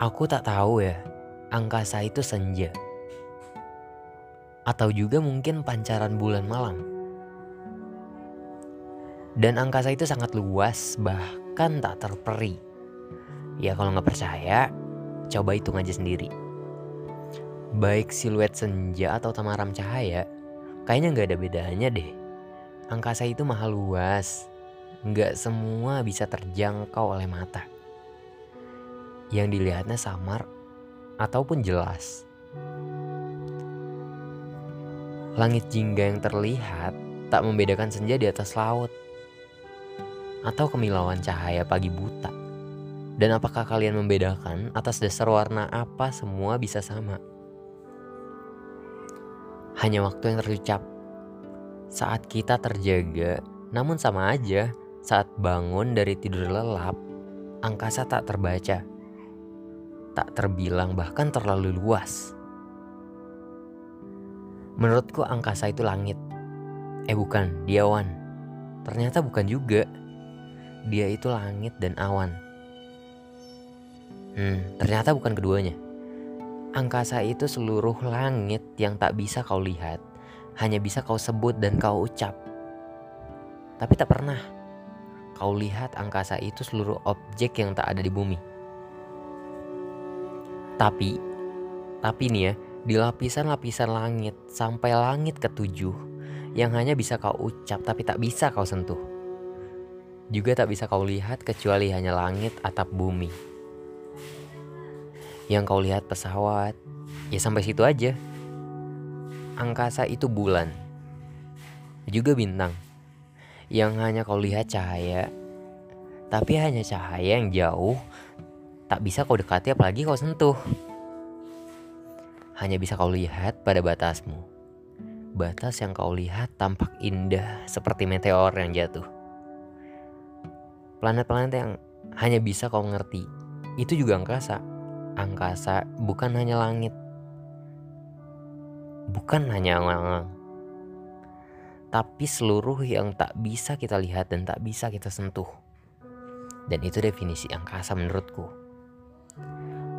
Aku tak tahu ya, angkasa itu senja. Atau juga mungkin pancaran bulan malam. Dan angkasa itu sangat luas, bahkan tak terperi. Ya kalau nggak percaya, coba hitung aja sendiri. Baik siluet senja atau tamaram cahaya, kayaknya nggak ada bedanya deh. Angkasa itu mahal luas, nggak semua bisa terjangkau oleh mata yang dilihatnya samar ataupun jelas. Langit jingga yang terlihat tak membedakan senja di atas laut atau kemilauan cahaya pagi buta. Dan apakah kalian membedakan atas dasar warna apa semua bisa sama? Hanya waktu yang terucap saat kita terjaga, namun sama aja saat bangun dari tidur lelap, angkasa tak terbaca tak terbilang bahkan terlalu luas. Menurutku angkasa itu langit. Eh bukan, dia awan. Ternyata bukan juga. Dia itu langit dan awan. Hmm, ternyata bukan keduanya. Angkasa itu seluruh langit yang tak bisa kau lihat, hanya bisa kau sebut dan kau ucap. Tapi tak pernah kau lihat angkasa itu seluruh objek yang tak ada di bumi. Tapi, tapi nih ya, di lapisan-lapisan langit sampai langit ketujuh yang hanya bisa kau ucap tapi tak bisa kau sentuh. Juga tak bisa kau lihat kecuali hanya langit atap bumi. Yang kau lihat pesawat, ya sampai situ aja. Angkasa itu bulan. Juga bintang. Yang hanya kau lihat cahaya, tapi hanya cahaya yang jauh tak bisa kau dekati apalagi kau sentuh. Hanya bisa kau lihat pada batasmu. Batas yang kau lihat tampak indah seperti meteor yang jatuh. Planet-planet yang hanya bisa kau ngerti, itu juga angkasa. Angkasa bukan hanya langit. Bukan hanya angin tapi seluruh yang tak bisa kita lihat dan tak bisa kita sentuh. Dan itu definisi angkasa menurutku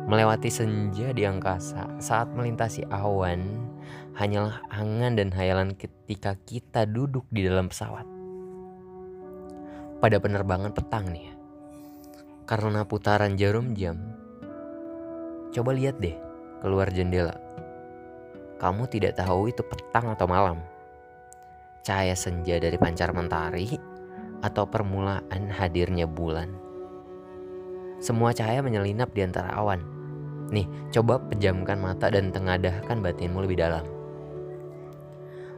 melewati senja di angkasa saat melintasi awan hanyalah angan dan hayalan ketika kita duduk di dalam pesawat. Pada penerbangan petang nih ya, karena putaran jarum jam. Coba lihat deh keluar jendela. Kamu tidak tahu itu petang atau malam. Cahaya senja dari pancar mentari atau permulaan hadirnya bulan. Semua cahaya menyelinap di antara awan. Nih, coba pejamkan mata dan tengadahkan batinmu lebih dalam.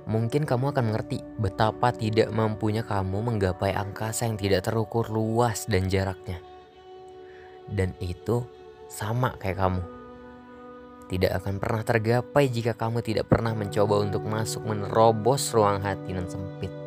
Mungkin kamu akan mengerti betapa tidak mampunya kamu menggapai angkasa yang tidak terukur luas dan jaraknya. Dan itu sama kayak kamu. Tidak akan pernah tergapai jika kamu tidak pernah mencoba untuk masuk menerobos ruang hati yang sempit.